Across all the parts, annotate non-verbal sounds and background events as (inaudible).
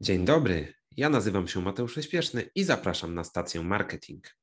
Dzień dobry, ja nazywam się Mateusz Śpieszny i zapraszam na stację Marketing.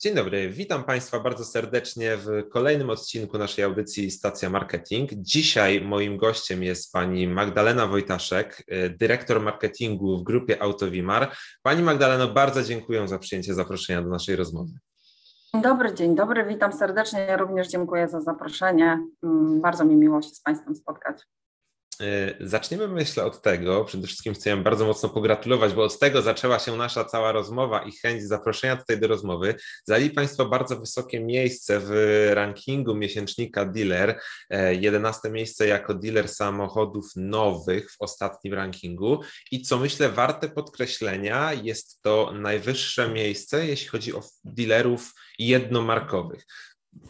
Dzień dobry, witam Państwa bardzo serdecznie w kolejnym odcinku naszej audycji Stacja Marketing. Dzisiaj moim gościem jest pani Magdalena Wojtaszek, y, dyrektor marketingu w grupie Autowimar. Pani Magdaleno, bardzo dziękuję za przyjęcie zaproszenia do naszej rozmowy. Dzień dobry, dzień dobry, witam serdecznie. Ja również dziękuję za zaproszenie. Mm, bardzo mi miło się z Państwem spotkać. E, zaczniemy, myślę, od tego. Przede wszystkim chcę bardzo mocno pogratulować, bo od tego zaczęła się nasza cała rozmowa i chęć zaproszenia tutaj do rozmowy. Zajęli Państwo bardzo wysokie miejsce w rankingu miesięcznika Dealer. 11 e, miejsce jako dealer samochodów nowych w ostatnim rankingu. I co myślę, warte podkreślenia, jest to najwyższe miejsce, jeśli chodzi o dealerów jednomarkowych.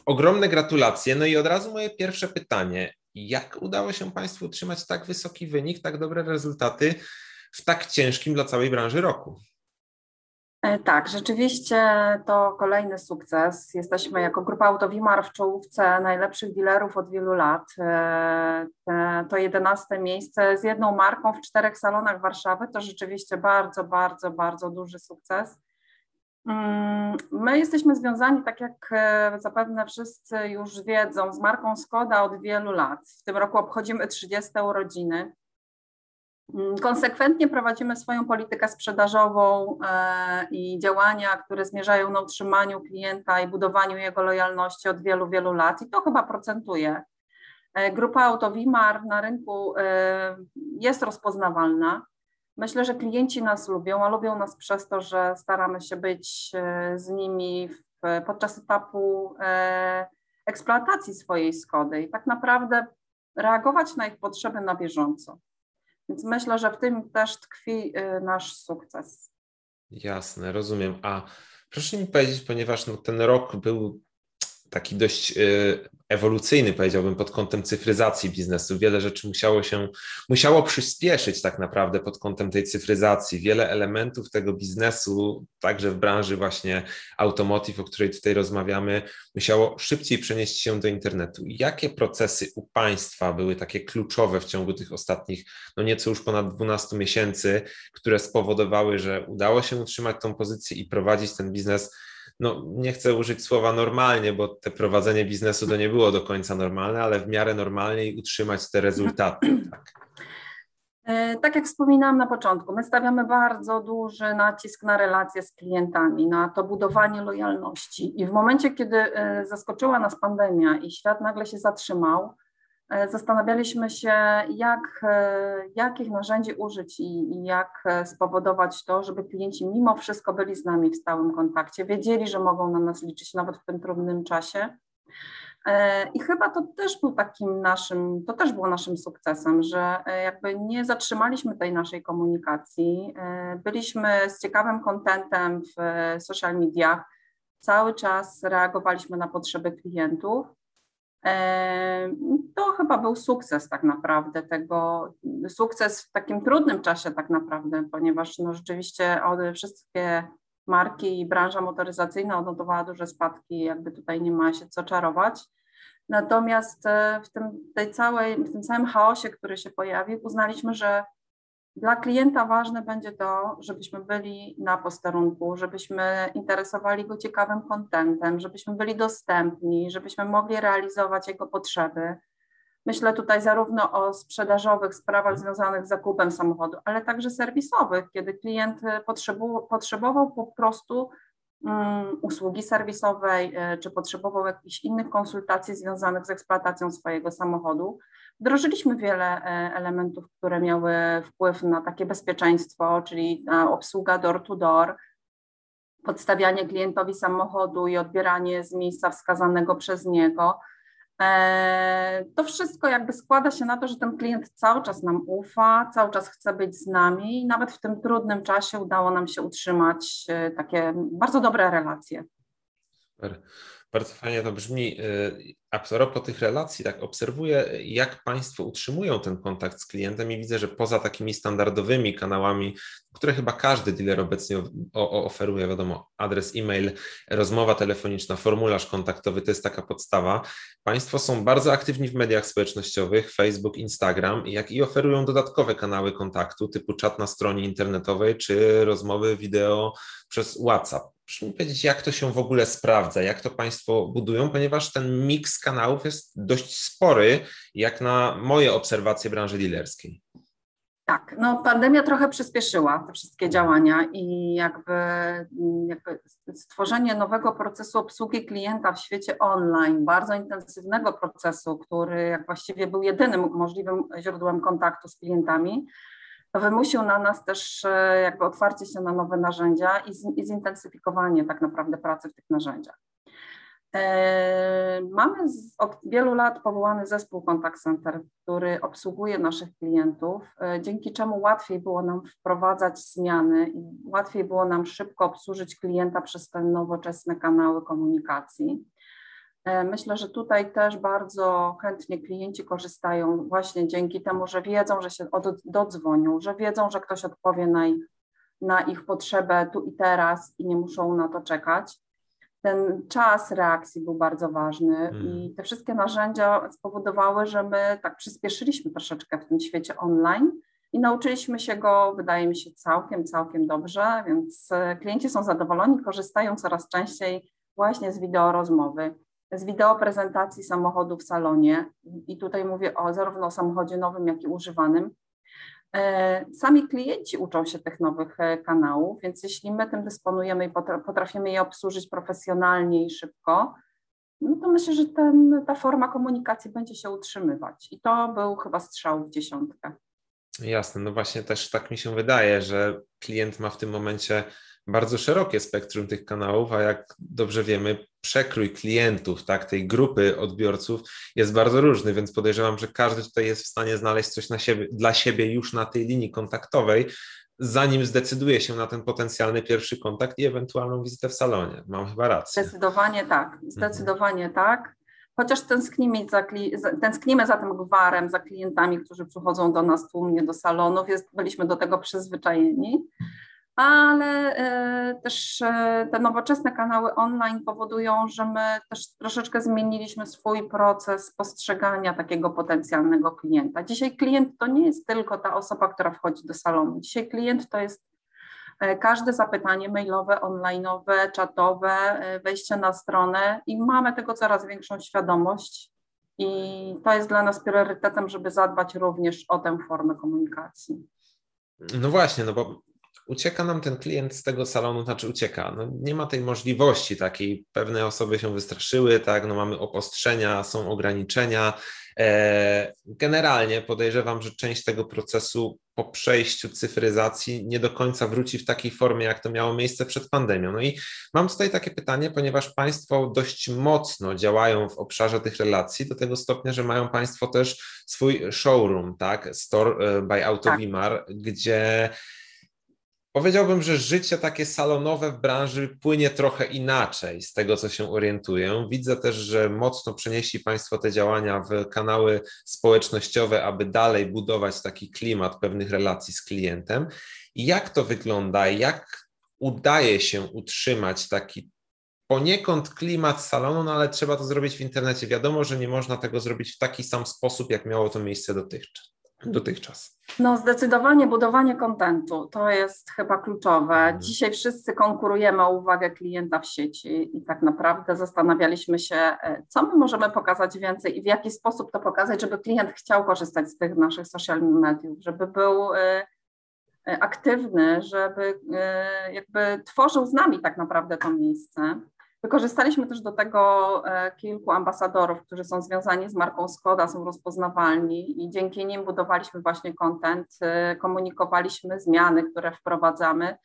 Ogromne gratulacje. No i od razu moje pierwsze pytanie. Jak udało się Państwu utrzymać tak wysoki wynik, tak dobre rezultaty w tak ciężkim dla całej branży roku? E, tak, rzeczywiście to kolejny sukces. Jesteśmy jako grupa Autowimar w czołówce najlepszych dealerów od wielu lat. E, to jedenaste miejsce z jedną marką w czterech salonach Warszawy to rzeczywiście bardzo, bardzo, bardzo duży sukces. My jesteśmy związani, tak jak e, zapewne wszyscy już wiedzą, z marką Skoda od wielu lat. W tym roku obchodzimy 30 urodziny. Mm, konsekwentnie prowadzimy swoją politykę sprzedażową e, i działania, które zmierzają na utrzymaniu klienta i budowaniu jego lojalności od wielu, wielu lat i to chyba procentuje. E, grupa Autowimar na rynku jest rozpoznawalna. Myślę, że klienci nas lubią, a lubią nas przez to, że staramy się być e, z nimi w, podczas etapu e, eksploatacji swojej Skody i tak naprawdę reagować na ich potrzeby na bieżąco. Więc myślę, że w tym też tkwi e, nasz sukces. Jasne, rozumiem. A proszę mi powiedzieć, ponieważ no, ten rok był taki dość ewolucyjny, powiedziałbym, pod kątem cyfryzacji biznesu. Wiele rzeczy musiało się, musiało przyspieszyć tak naprawdę pod kątem tej cyfryzacji. Wiele elementów tego biznesu, także w branży właśnie automotive, o której tutaj rozmawiamy, musiało szybciej przenieść się do internetu. Jakie procesy u Państwa były takie kluczowe w ciągu tych ostatnich, no nieco już ponad 12 miesięcy, które spowodowały, że udało się utrzymać tą pozycję i prowadzić ten biznes no nie chcę użyć słowa normalnie, bo te prowadzenie biznesu to nie było do końca normalne, ale w miarę normalnie i utrzymać te rezultaty. Tak. E, tak jak wspominałam na początku, my stawiamy bardzo duży nacisk na relacje z klientami, na to budowanie lojalności. I w momencie, kiedy e, zaskoczyła nas pandemia i świat nagle się zatrzymał, zastanawialiśmy się, jak, e, jakich narzędzi użyć i, i, jak e, spowodować to, żeby klienci mimo wszystko byli z nami w stałym kontakcie, wiedzieli, że mogą na nas liczyć nawet w tym trudnym czasie. I chyba to też był takim naszym, to też było naszym sukcesem, że jakby nie zatrzymaliśmy tej naszej komunikacji. Byliśmy z ciekawym kontentem w social mediach, cały czas reagowaliśmy na potrzeby klientów. To chyba był sukces tak naprawdę tego, sukces w takim trudnym czasie tak naprawdę, ponieważ no rzeczywiście wszystkie marki i branża motoryzacyjna odnotowała duże spadki, jakby tutaj nie ma się co czarować. Natomiast e, w tym, tej całej, w tym całym chaosie, który się pojawił, uznaliśmy, że dla klienta ważne będzie to, żebyśmy byli na posterunku, żebyśmy interesowali go ciekawym kontentem, żebyśmy byli dostępni, żebyśmy mogli realizować jego potrzeby. Myślę tutaj zarówno o sprzedażowych sprawach związanych z zakupem samochodu, ale także serwisowych, kiedy klient potrzebował, po prostu um, usługi serwisowej, e, czy potrzebował jakichś innych konsultacji związanych z eksploatacją swojego samochodu. Wdrożyliśmy wiele e, elementów, które miały wpływ na takie bezpieczeństwo, czyli obsługa door-to-door, podstawianie klientowi samochodu i odbieranie z miejsca wskazanego przez niego. E, to wszystko jakby składa się na to, że ten klient cały czas nam ufa, cały czas chce być z nami i nawet w tym trudnym czasie udało nam się utrzymać e, takie bardzo dobre relacje. Super. Bardzo fajnie to brzmi. Y, a propos tych relacji, tak obserwuję, jak Państwo utrzymują ten kontakt z klientem i widzę, że poza takimi standardowymi kanałami, które chyba każdy dealer obecnie oferuje, wiadomo, adres e-mail, rozmowa telefoniczna, formularz kontaktowy, to jest taka podstawa. Państwo są bardzo aktywni w mediach społecznościowych, Facebook, Instagram, jak i oferują dodatkowe kanały kontaktu, typu czat na stronie internetowej czy rozmowy wideo przez WhatsApp. Proszę mi powiedzieć, jak to się w ogóle sprawdza, jak to Państwo budują, ponieważ ten miks kanałów jest dość spory, jak na moje obserwacje branży dealerskiej. Tak, no pandemia trochę przyspieszyła te wszystkie działania i jakby, jakby, stworzenie nowego procesu obsługi klienta w świecie online, bardzo intensywnego procesu, który jak właściwie był jedynym możliwym źródłem kontaktu z klientami, wymusił na nas też e, jakby otwarcie się na nowe narzędzia i, z, i zintensyfikowanie tak naprawdę pracy w tych narzędziach. E, mamy z, od wielu lat powołany zespół Contact Center, który obsługuje naszych klientów, e, dzięki czemu łatwiej było nam wprowadzać zmiany i łatwiej było nam szybko obsłużyć klienta przez te nowoczesne kanały komunikacji. E, myślę, że tutaj też bardzo chętnie klienci korzystają właśnie dzięki temu, że wiedzą, że się dodzwonią, że wiedzą, że ktoś odpowie na ich, na ich potrzebę tu i teraz i nie muszą na to czekać. Ten czas reakcji był bardzo ważny hmm. i te wszystkie narzędzia spowodowały, że my tak przyspieszyliśmy troszeczkę w tym świecie online i nauczyliśmy się go, wydaje mi się, całkiem, całkiem dobrze, więc e, klienci są zadowoleni, korzystają coraz częściej właśnie z wideo rozmowy z wideo prezentacji samochodu w salonie i tutaj mówię o zarówno o samochodzie nowym, jak i używanym. E, sami klienci uczą się tych nowych e, kanałów, więc jeśli my tym dysponujemy i potrafimy je obsłużyć profesjonalnie i szybko, no to myślę, że ten, ta forma komunikacji będzie się utrzymywać. I to był chyba strzał w dziesiątkę. Jasne, no właśnie też tak mi się wydaje, że klient ma w tym momencie bardzo szerokie spektrum tych kanałów, a jak dobrze wiemy, przekrój klientów, tak, tej grupy odbiorców jest bardzo różny, więc podejrzewam, że każdy tutaj jest w stanie znaleźć coś na siebie, dla siebie już na tej linii kontaktowej, zanim zdecyduje się na ten potencjalny pierwszy kontakt i ewentualną wizytę w salonie. Mam chyba rację. Zdecydowanie tak, mhm. zdecydowanie mhm. tak. Chociaż tęsknimy za, tęsknimy za tym gwarem, za klientami, którzy przychodzą do nas tłumnie do salonów, jest, byliśmy do tego przyzwyczajeni ale e, też e, te nowoczesne kanały online powodują, że my też troszeczkę zmieniliśmy swój proces postrzegania takiego potencjalnego klienta. Dzisiaj klient to nie jest tylko ta osoba, która wchodzi do salonu. Dzisiaj klient to jest e, każde zapytanie mailowe, online'owe, czatowe, wejście na stronę i mamy tego coraz większą świadomość. I to jest dla nas priorytetem, żeby zadbać również o tę formę komunikacji. No właśnie, no bo ucieka nam ten klient z tego salonu, znaczy ucieka. No, nie ma tej możliwości takiej. Pewne osoby się wystraszyły, tak, no mamy opostrzenia, są ograniczenia. E, generalnie podejrzewam, że część tego procesu po przejściu cyfryzacji nie do końca wróci w takiej formie, jak to miało miejsce przed pandemią. No i mam tutaj takie pytanie, ponieważ Państwo dość mocno działają w obszarze tych relacji, do tego stopnia, że mają Państwo też swój showroom, tak, Store e, by Autovimar, tak. gdzie Powiedziałbym, że życie takie salonowe w branży płynie trochę inaczej z tego, co się orientuję. Widzę też, że mocno przenieśli Państwo te działania w kanały społecznościowe, aby dalej budować taki klimat pewnych relacji z klientem. I jak to wygląda? Jak udaje się utrzymać taki poniekąd klimat salonu, no ale trzeba to zrobić w internecie. Wiadomo, że nie można tego zrobić w taki sam sposób, jak miało to miejsce dotychczas dotychczas? No, zdecydowanie budowanie kontentu to jest chyba kluczowe. Mhm. Dzisiaj wszyscy konkurujemy o uwagę klienta w sieci i tak naprawdę zastanawialiśmy się, e, co my możemy pokazać więcej i w jaki sposób to pokazać, żeby klient chciał korzystać z tych naszych social mediów, żeby był e, e, aktywny, żeby jakby tworzył z nami tak naprawdę to miejsce. Wykorzystaliśmy też do tego e, kilku ambasadorów, którzy są związani z marką Skoda, są rozpoznawalni i dzięki nim budowaliśmy właśnie content, e, komunikowaliśmy zmiany, które wprowadzamy.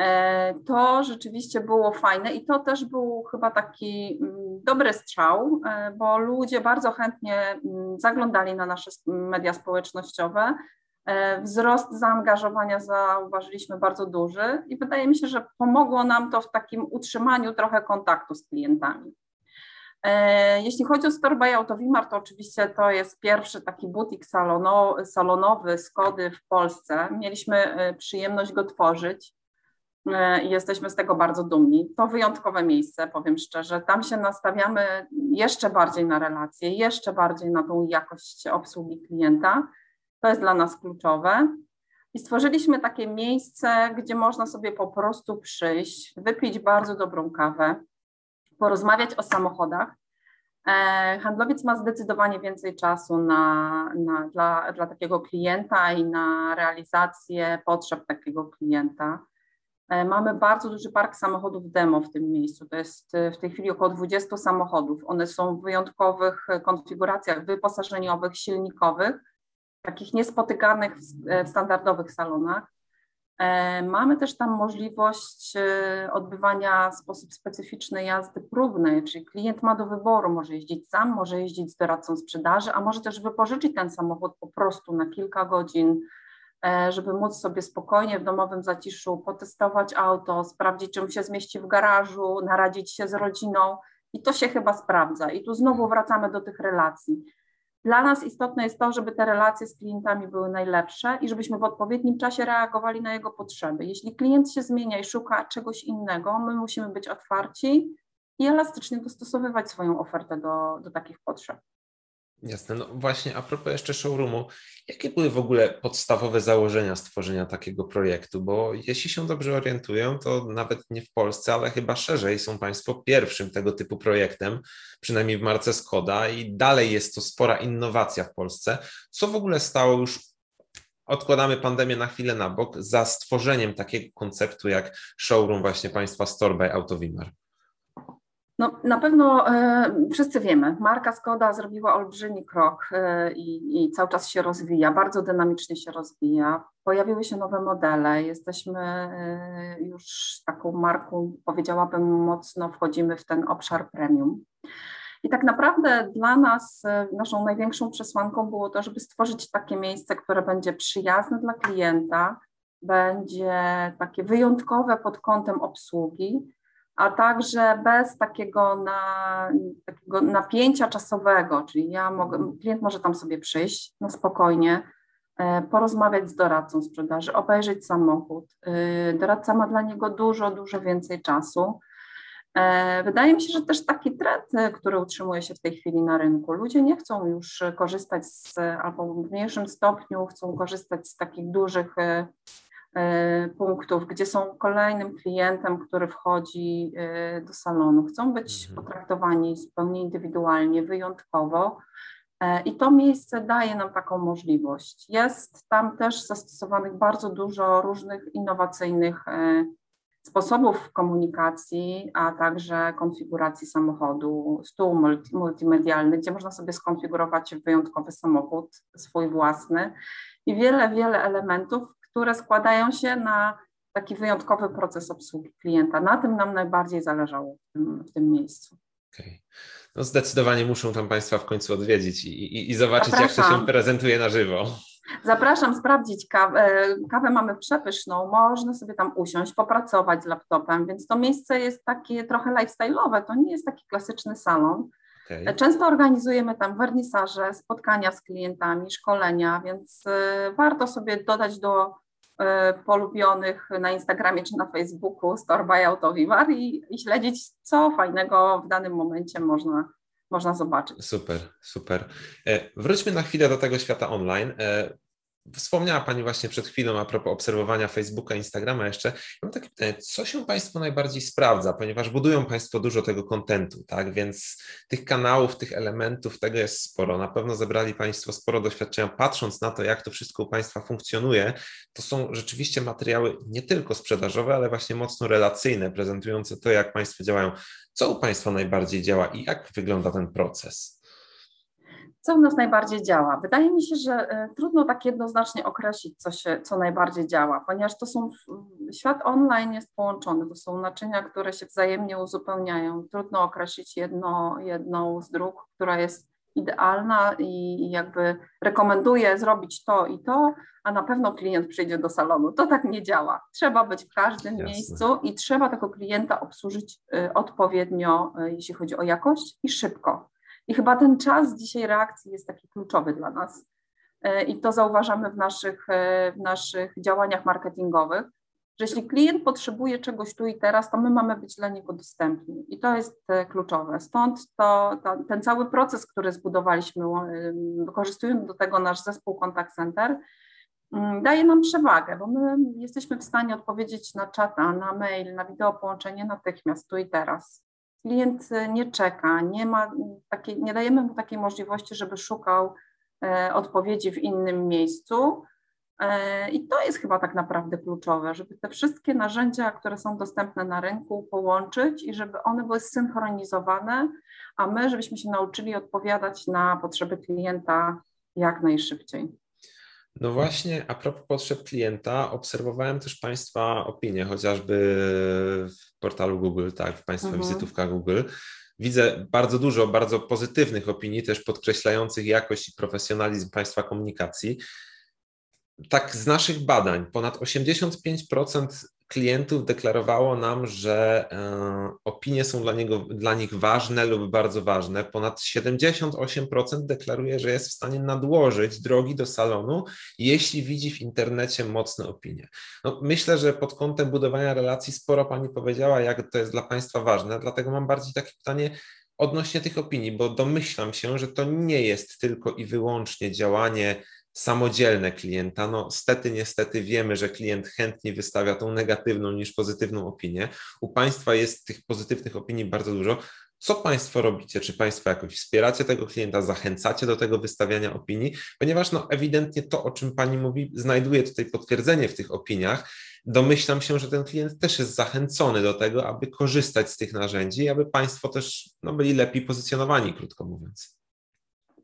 E, to rzeczywiście było fajne i to też był chyba taki mm, dobry strzał, bo ludzie bardzo chętnie mm, zaglądali na nasze media społecznościowe, wzrost zaangażowania zauważyliśmy bardzo duży i wydaje mi się, że pomogło nam to w takim utrzymaniu trochę kontaktu z klientami. E, jeśli chodzi o Store by Autovimar, to oczywiście to jest pierwszy taki butik salono, salonowy Skody w Polsce. Mieliśmy e, przyjemność go tworzyć i jesteśmy z tego bardzo dumni. To wyjątkowe miejsce, powiem szczerze. Tam się nastawiamy jeszcze bardziej na relacje, jeszcze bardziej na tą jakość obsługi klienta to jest dla nas kluczowe. I stworzyliśmy takie miejsce, gdzie można sobie po prostu przyjść, wypić bardzo dobrą kawę, porozmawiać o samochodach. E, handlowiec ma zdecydowanie więcej czasu na, na, dla, dla takiego klienta i na realizację potrzeb takiego klienta. E, mamy bardzo duży park samochodów demo w tym miejscu. To jest w tej chwili około 20 samochodów. One są w wyjątkowych konfiguracjach wyposażeniowych, silnikowych takich niespotykanych w, w standardowych salonach. E, mamy też tam możliwość e, odbywania w sposób specyficzny jazdy próbnej, czyli klient ma do wyboru, może jeździć sam, może jeździć z doradcą sprzedaży, a może też wypożyczyć ten samochód po prostu na kilka godzin, e, żeby móc sobie spokojnie w domowym zaciszu potestować auto, sprawdzić, czym się zmieści w garażu, naradzić się z rodziną i to się chyba sprawdza. I tu znowu wracamy do tych relacji. Dla nas istotne jest to, żeby te relacje z klientami były najlepsze i żebyśmy w odpowiednim czasie reagowali na jego potrzeby. Jeśli klient się zmienia i szuka czegoś innego, my musimy być otwarci i elastycznie dostosowywać swoją ofertę do, do takich potrzeb. Jasne. No właśnie, a propos jeszcze showroomu, jakie były w ogóle podstawowe założenia stworzenia takiego projektu? Bo jeśli się dobrze orientuję, to nawet nie w Polsce, ale chyba szerzej są Państwo pierwszym tego typu projektem, przynajmniej w marce Skoda, i dalej jest to spora innowacja w Polsce. Co w ogóle stało już odkładamy pandemię na chwilę na bok za stworzeniem takiego konceptu jak showroom właśnie państwa Store by Autovimar? No, na pewno e, wszyscy wiemy, marka Skoda zrobiła olbrzymi krok e, i, cały czas się rozwija, bardzo dynamicznie się rozwija. Pojawiły się nowe modele, jesteśmy e, już taką marką, powiedziałabym mocno wchodzimy w ten obszar premium. I tak naprawdę dla nas naszą największą przesłanką było to, żeby stworzyć takie miejsce, które będzie przyjazne dla klienta, będzie takie wyjątkowe pod kątem obsługi, a także bez takiego, na, takiego napięcia czasowego, czyli ja mogę, klient może tam sobie przyjść na spokojnie, e, porozmawiać z doradcą sprzedaży, obejrzeć samochód. E, doradca ma dla niego dużo, dużo więcej czasu. E, wydaje mi się, że też taki trend, który utrzymuje się w tej chwili na rynku, ludzie nie chcą już korzystać z, albo w mniejszym stopniu chcą korzystać z takich dużych punktów, gdzie są kolejnym klientem, który wchodzi e, do salonu. Chcą być mhm. potraktowani zupełnie indywidualnie, wyjątkowo. E, I to miejsce daje nam taką możliwość. Jest tam też zastosowanych bardzo dużo różnych innowacyjnych sposobów komunikacji, a także konfiguracji samochodu, stół multimedialny, gdzie można sobie skonfigurować wyjątkowy samochód, swój własny i wiele, wiele elementów, które składają się na taki wyjątkowy proces obsługi klienta. Na tym nam najbardziej zależało w tym, w tym miejscu. Okay. No zdecydowanie muszą tam Państwa w końcu odwiedzić i, i, i zobaczyć, Zapraszam. jak to się prezentuje na żywo. Zapraszam sprawdzić kawę. Kawę mamy przepyszną, można sobie tam usiąść, popracować z laptopem, więc to miejsce jest takie trochę lifestyle'owe, to nie jest taki klasyczny salon. Okay. Często organizujemy tam wernisaże, spotkania z klientami, szkolenia, więc y, warto sobie dodać do polubionych na Instagramie czy na Facebooku Store by Autowimar i, i śledzić, co fajnego w danym momencie można, można zobaczyć. Super, super. E, wróćmy na chwilę do tego świata online. Wspomniała Pani właśnie przed chwilą a propos obserwowania Facebooka, Instagrama jeszcze. Mam takie pytanie, co się Państwu najbardziej sprawdza, ponieważ budują Państwo dużo tego kontentu, tak? Więc tych kanałów, tych elementów, tego jest sporo. Na pewno zebrali Państwo sporo doświadczenia, patrząc na to, jak to wszystko u Państwa funkcjonuje. To są rzeczywiście materiały nie tylko sprzedażowe, ale właśnie mocno relacyjne, prezentujące to, jak Państwo działają. Co u Państwa najbardziej działa i jak wygląda ten proces? Co u nas najbardziej działa? Wydaje mi się, że e, trudno tak jednoznacznie określić, co, się, co najbardziej działa, ponieważ to są, świat online jest połączony, to są naczynia, które się wzajemnie uzupełniają. Trudno określić jedno, jedną z dróg, która jest idealna i jakby rekomenduję zrobić to i to, a na pewno klient przyjdzie do salonu. To tak nie działa. Trzeba być w każdym Jasne. miejscu i trzeba tego klienta obsłużyć y, odpowiednio, y, jeśli chodzi o jakość i szybko. I chyba ten czas dzisiaj reakcji jest taki kluczowy dla nas. Y, I to zauważamy w naszych, w naszych działaniach marketingowych, że jeśli klient potrzebuje czegoś tu i teraz, to my mamy być dla niego dostępni i to jest e, kluczowe. Stąd to, to, ten cały proces, który zbudowaliśmy, wykorzystując do tego nasz zespół Contact Center, mm, daje nam przewagę, bo my jesteśmy w stanie odpowiedzieć na czata, na mail, na wideo połączenie natychmiast, tu i teraz. Klient e, nie czeka, nie, ma takiej, nie dajemy mu takiej możliwości, żeby szukał e, odpowiedzi w innym miejscu, E, I to jest chyba tak naprawdę kluczowe, żeby te wszystkie narzędzia, które są dostępne na rynku, połączyć i żeby one były zsynchronizowane, a my, żebyśmy się nauczyli odpowiadać na potrzeby klienta jak najszybciej. No właśnie, a propos potrzeb klienta, obserwowałem też Państwa opinie, chociażby w portalu Google, tak, w Państwa mhm. wizytówkach Google. Widzę bardzo dużo bardzo pozytywnych opinii, też podkreślających jakość i profesjonalizm Państwa komunikacji tak z naszych badań, ponad 85% klientów deklarowało nam, że e, opinie są dla, niego, dla nich ważne lub bardzo ważne. Ponad 78% deklaruje, że jest w stanie nadłożyć drogi do salonu, jeśli widzi w internecie mocne opinie. No, myślę, że pod kątem budowania relacji sporo Pani powiedziała, jak to jest dla Państwa ważne, dlatego mam bardziej takie pytanie, odnośnie tych opinii, bo domyślam się, że to nie jest tylko i wyłącznie działanie samodzielne klienta. No, stety, niestety wiemy, że klient chętniej wystawia tą negatywną niż pozytywną opinię. U Państwa jest tych pozytywnych opinii bardzo dużo. Co Państwo robicie? Czy Państwo jakoś wspieracie tego klienta, zachęcacie do tego wystawiania opinii? Ponieważ no, ewidentnie to, o czym Pani mówi, znajduje tutaj potwierdzenie w tych opiniach. Domyślam się, że ten klient też jest zachęcony do tego, aby korzystać z tych narzędzi, aby Państwo też no, byli lepiej pozycjonowani, krótko mówiąc.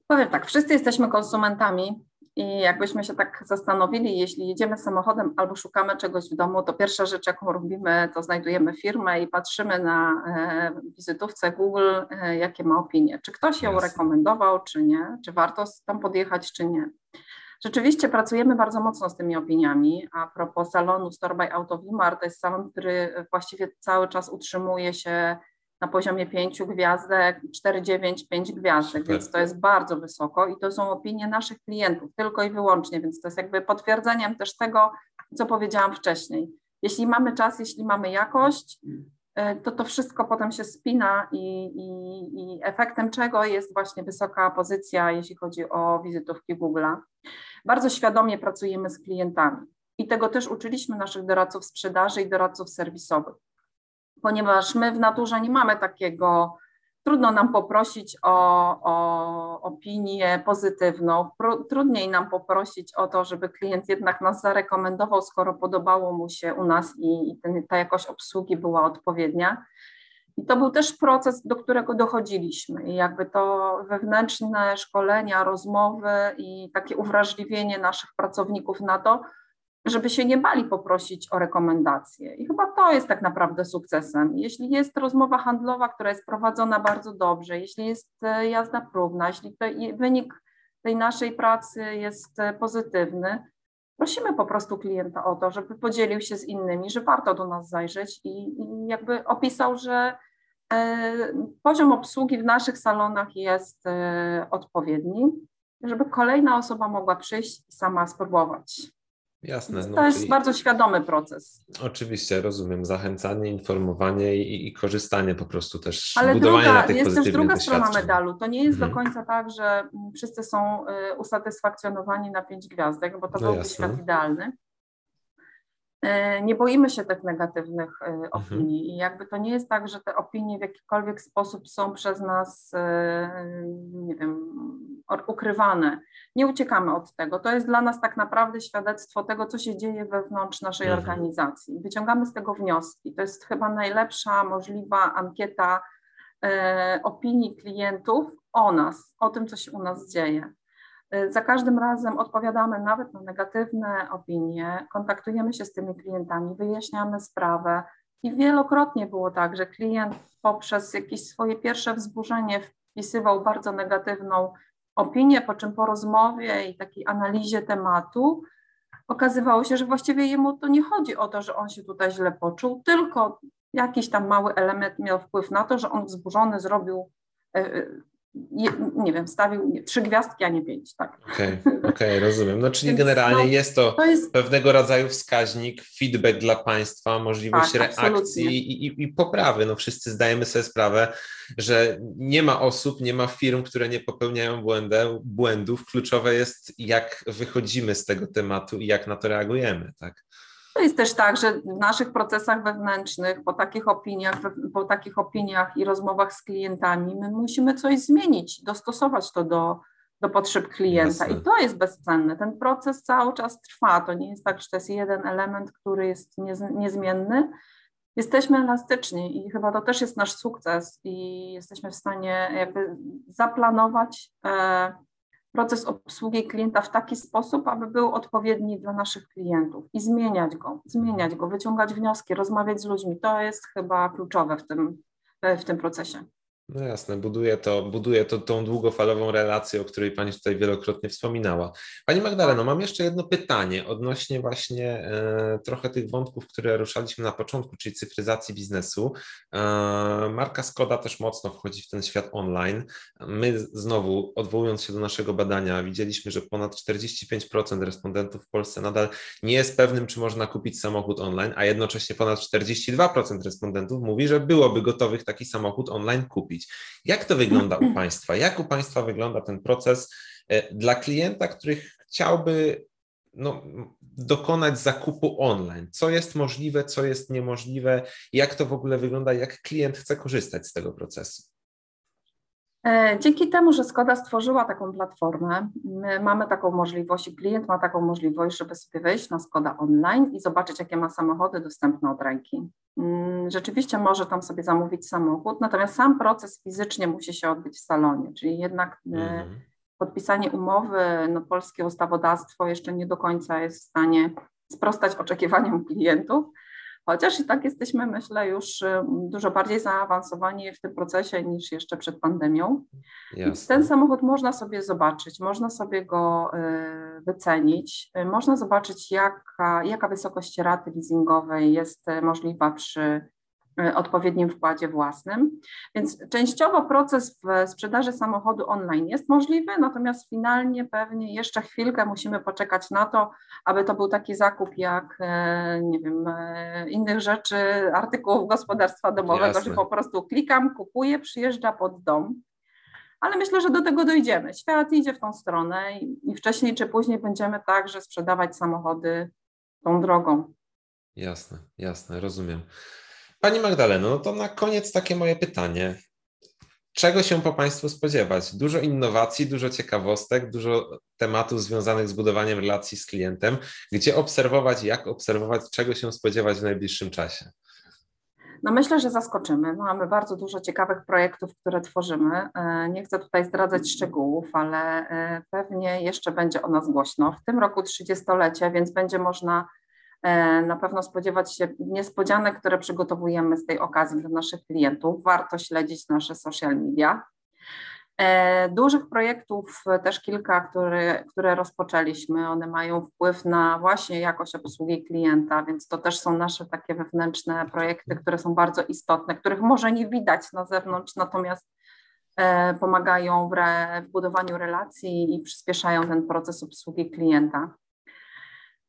Powiem tak, wszyscy jesteśmy konsumentami i jakbyśmy się tak zastanowili, jeśli jedziemy samochodem albo szukamy czegoś w domu, to pierwsza rzecz, jaką robimy, to znajdujemy firmę i patrzymy na e, wizytówce Google, e, jakie ma opinie. Czy ktoś ją rekomendował, czy nie, czy warto tam podjechać, czy nie. Rzeczywiście pracujemy bardzo mocno z tymi opiniami. A propos salonu Store by Autovimar, to jest salon, który właściwie cały czas utrzymuje się na poziomie pięciu gwiazdek, 4,9, 5 gwiazdek, więc to jest bardzo wysoko i to są opinie naszych klientów tylko i wyłącznie, więc to jest jakby potwierdzeniem też tego, co powiedziałam wcześniej. Jeśli mamy czas, jeśli mamy jakość, y, to to wszystko potem się spina i, i, i efektem czego jest właśnie wysoka pozycja, jeśli chodzi o wizytówki Google'a. Bardzo świadomie pracujemy z klientami i tego też uczyliśmy naszych doradców sprzedaży i doradców serwisowych ponieważ my w naturze nie mamy takiego, trudno nam poprosić o, o opinię pozytywną, trudniej nam poprosić o to, żeby klient jednak nas zarekomendował, skoro podobało mu się u nas i, i ten, ta jakość obsługi była odpowiednia. I to był też proces, do którego dochodziliśmy. I jakby to wewnętrzne szkolenia, rozmowy i takie uwrażliwienie naszych pracowników na to, żeby się nie bali poprosić o rekomendacje. I chyba to jest tak naprawdę sukcesem. Jeśli jest rozmowa handlowa, która jest prowadzona bardzo dobrze, jeśli jest e, jazda próbna, jeśli wynik tej naszej pracy jest e, pozytywny, prosimy po prostu klienta o to, żeby podzielił się z innymi, że warto do nas zajrzeć i, i jakby opisał, że e, poziom obsługi w naszych salonach jest odpowiedni, żeby kolejna osoba mogła przyjść i sama spróbować. Jasne. No, to jest czyli... bardzo świadomy proces. Oczywiście, rozumiem. Zachęcanie, informowanie i, i korzystanie po prostu też. Ale budowanie druga, na tych jest też druga strona medalu. To nie jest mhm. do końca tak, że wszyscy są y, usatysfakcjonowani na pięć gwiazdek, bo to no byłby jasne. świat idealny. Y, nie boimy się tych negatywnych y, mhm. opinii i jakby to nie jest tak, że te opinie w jakikolwiek sposób są przez nas, nie wiem, ukrywane nie uciekamy od tego. To jest dla nas tak naprawdę świadectwo tego, co się dzieje wewnątrz naszej mhm. organizacji. Wyciągamy z tego wnioski. To jest chyba najlepsza możliwa ankieta e, opinii klientów o nas, o tym, co się u nas dzieje. E, za każdym razem odpowiadamy nawet na negatywne opinie, kontaktujemy się z tymi klientami, wyjaśniamy sprawę. I wielokrotnie było tak, że klient poprzez jakieś swoje pierwsze wzburzenie wpisywał bardzo negatywną opinię, po czym po rozmowie i takiej analizie tematu okazywało się, że właściwie jemu to nie chodzi o to, że on się tutaj źle poczuł, tylko jakiś tam mały element miał wpływ na to, że on wzburzony zrobił e, e, nie wiem, stawił trzy gwiazdki, a nie pięć, tak. Okej, okay, okay, rozumiem. No czyli Więc generalnie no, jest to, to jest... pewnego rodzaju wskaźnik, feedback dla państwa, możliwość tak, reakcji i, i, i, poprawy. No wszyscy zdajemy sobie sprawę, że nie ma osób, nie ma firm, które nie popełniają błędę, błędów. Kluczowe jest, jak wychodzimy z tego tematu i jak na to reagujemy, tak? To jest też tak, że w naszych procesach wewnętrznych, po takich opiniach, po takich opiniach i rozmowach z klientami, my musimy coś zmienić, dostosować to do, do potrzeb klienta. I to jest bezcenne. Ten proces cały czas trwa. To nie jest tak, że to jest jeden element, który jest niezmienny. Jesteśmy elastyczni i chyba to też jest nasz sukces i jesteśmy w stanie jakby zaplanować. E, proces obsługi klienta w taki sposób, aby był odpowiedni dla naszych klientów i zmieniać go, zmieniać go, wyciągać wnioski, rozmawiać z ludźmi. To jest chyba kluczowe w tym, w tym procesie. No jasne, buduje to, buduje to tą długofalową relację, o której Pani tutaj wielokrotnie wspominała. Pani Magdaleno, mam jeszcze jedno pytanie odnośnie właśnie e, trochę tych wątków, które ruszaliśmy na początku, czyli cyfryzacji biznesu. E, marka Skoda też mocno wchodzi w ten świat online. My znowu, odwołując się do naszego badania, widzieliśmy, że ponad 45% respondentów w Polsce nadal nie jest pewnym, czy można kupić samochód online, a jednocześnie ponad 42% respondentów mówi, że byłoby gotowych taki samochód online kupić Jak to wygląda u Państwa? Jak u Państwa wygląda ten proces e, dla klienta, który chciałby no, dokonać zakupu online? Co jest możliwe, co jest niemożliwe? Jak to w ogóle wygląda? Jak klient chce korzystać z tego procesu? E, dzięki temu, że Skoda stworzyła taką platformę, my mamy taką możliwość i klient ma taką możliwość, żeby sobie wejść na Skoda online i zobaczyć, jakie ma samochody dostępne od ręki. Mm, rzeczywiście może tam sobie zamówić samochód, natomiast sam proces fizycznie musi się odbyć w salonie, czyli jednak e, mhm. podpisanie umowy, no polskie ustawodawstwo jeszcze nie do końca jest w stanie sprostać oczekiwaniom klientów, Chociaż i tak jesteśmy, myślę, już y, dużo bardziej zaawansowani w tym procesie niż jeszcze przed pandemią. Więc ten samochód można sobie zobaczyć, można sobie go y, wycenić, y, można zobaczyć, jaka, jaka wysokość raty leasingowej jest możliwa przy odpowiednim wkładzie własnym. Więc częściowo proces w sprzedaży samochodu online jest możliwy, natomiast finalnie pewnie jeszcze chwilkę musimy poczekać na to, aby to był taki zakup jak, e, nie wiem, e, innych rzeczy, artykułów gospodarstwa domowego, Jasne. że po prostu klikam, kupuję, przyjeżdża pod dom. Ale myślę, że do tego dojdziemy. Świat idzie w tą stronę i wcześniej czy później będziemy także sprzedawać samochody tą drogą. Jasne, jasne, rozumiem. Pani Magdaleno, no to na koniec takie moje pytanie. Czego się po Państwu spodziewać? Dużo innowacji, dużo ciekawostek, dużo tematów związanych z budowaniem relacji z klientem. Gdzie obserwować, jak obserwować, czego się spodziewać w najbliższym czasie? No myślę, że zaskoczymy. Mamy bardzo dużo ciekawych projektów, które tworzymy. E, nie chcę tutaj zdradzać szczegółów, ale e, pewnie jeszcze będzie o nas głośno. W tym roku 30-lecie, więc będzie można na pewno spodziewać się niespodzianek, które przygotowujemy z tej okazji dla naszych klientów. Warto śledzić nasze social media. E, dużych projektów też kilka, które, które rozpoczęliśmy, one mają wpływ na właśnie jakość obsługi klienta, więc to też są nasze takie wewnętrzne projekty, które są bardzo istotne, których może nie widać na zewnątrz, natomiast e, pomagają w, re, w budowaniu relacji i przyspieszają ten proces obsługi klienta.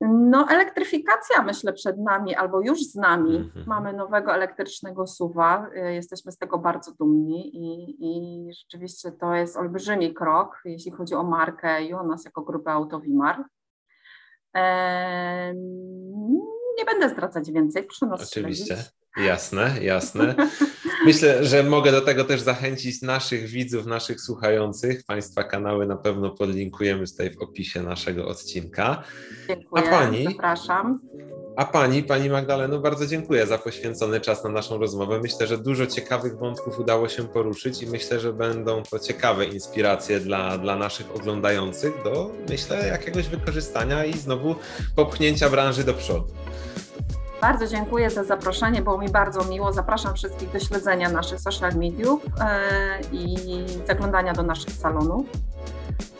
No, elektryfikacja myślę przed nami, albo już z nami. Mhm. Mamy nowego elektrycznego suwa. Y, jesteśmy z tego bardzo dumni i, i rzeczywiście to jest olbrzymi krok, jeśli chodzi o markę i o nas jako grupę Autowimar. Eee, nie będę zdradzać więcej, proszę nas Oczywiście. Śledzić. Jasne, jasne. (laughs) Myślę, że mogę do tego też zachęcić naszych widzów, naszych słuchających. Państwa kanały na pewno podlinkujemy tutaj w opisie naszego odcinka. Dziękuję, a pani, zapraszam. A pani, pani Magdaleno, bardzo dziękuję za poświęcony czas na naszą rozmowę. Myślę, że dużo ciekawych wątków udało się poruszyć i myślę, że będą to ciekawe inspiracje dla, dla naszych oglądających do, myślę, jakiegoś wykorzystania i znowu popchnięcia branży do przodu. Bardzo dziękuję za zaproszenie, było mi bardzo miło. Zapraszam wszystkich do śledzenia naszych social mediów e, i zaglądania do naszych salonów.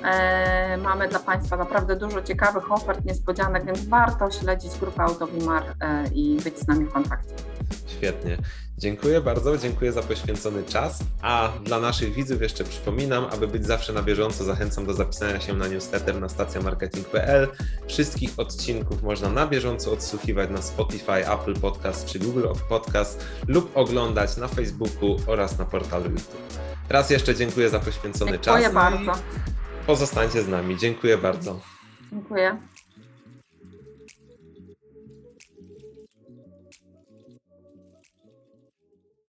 E, mamy dla Państwa naprawdę dużo ciekawych ofert, niespodzianek, więc warto śledzić grupę Autowimar e, i być z nami w kontakcie. Świetnie. Dziękuję bardzo, dziękuję za poświęcony czas. A dla naszych widzów jeszcze przypominam, aby być zawsze na bieżąco, zachęcam do zapisania się na newsletter na stacjamarketing.pl. Wszystkich odcinków można na bieżąco odsłuchiwać na Spotify, Apple Podcast czy Google Podcast lub oglądać na Facebooku oraz na portalu YouTube. Raz jeszcze dziękuję za poświęcony dziękuję czas. Dziękuję bardzo. Pozostańcie z nami. Dziękuję bardzo. Dziękuję.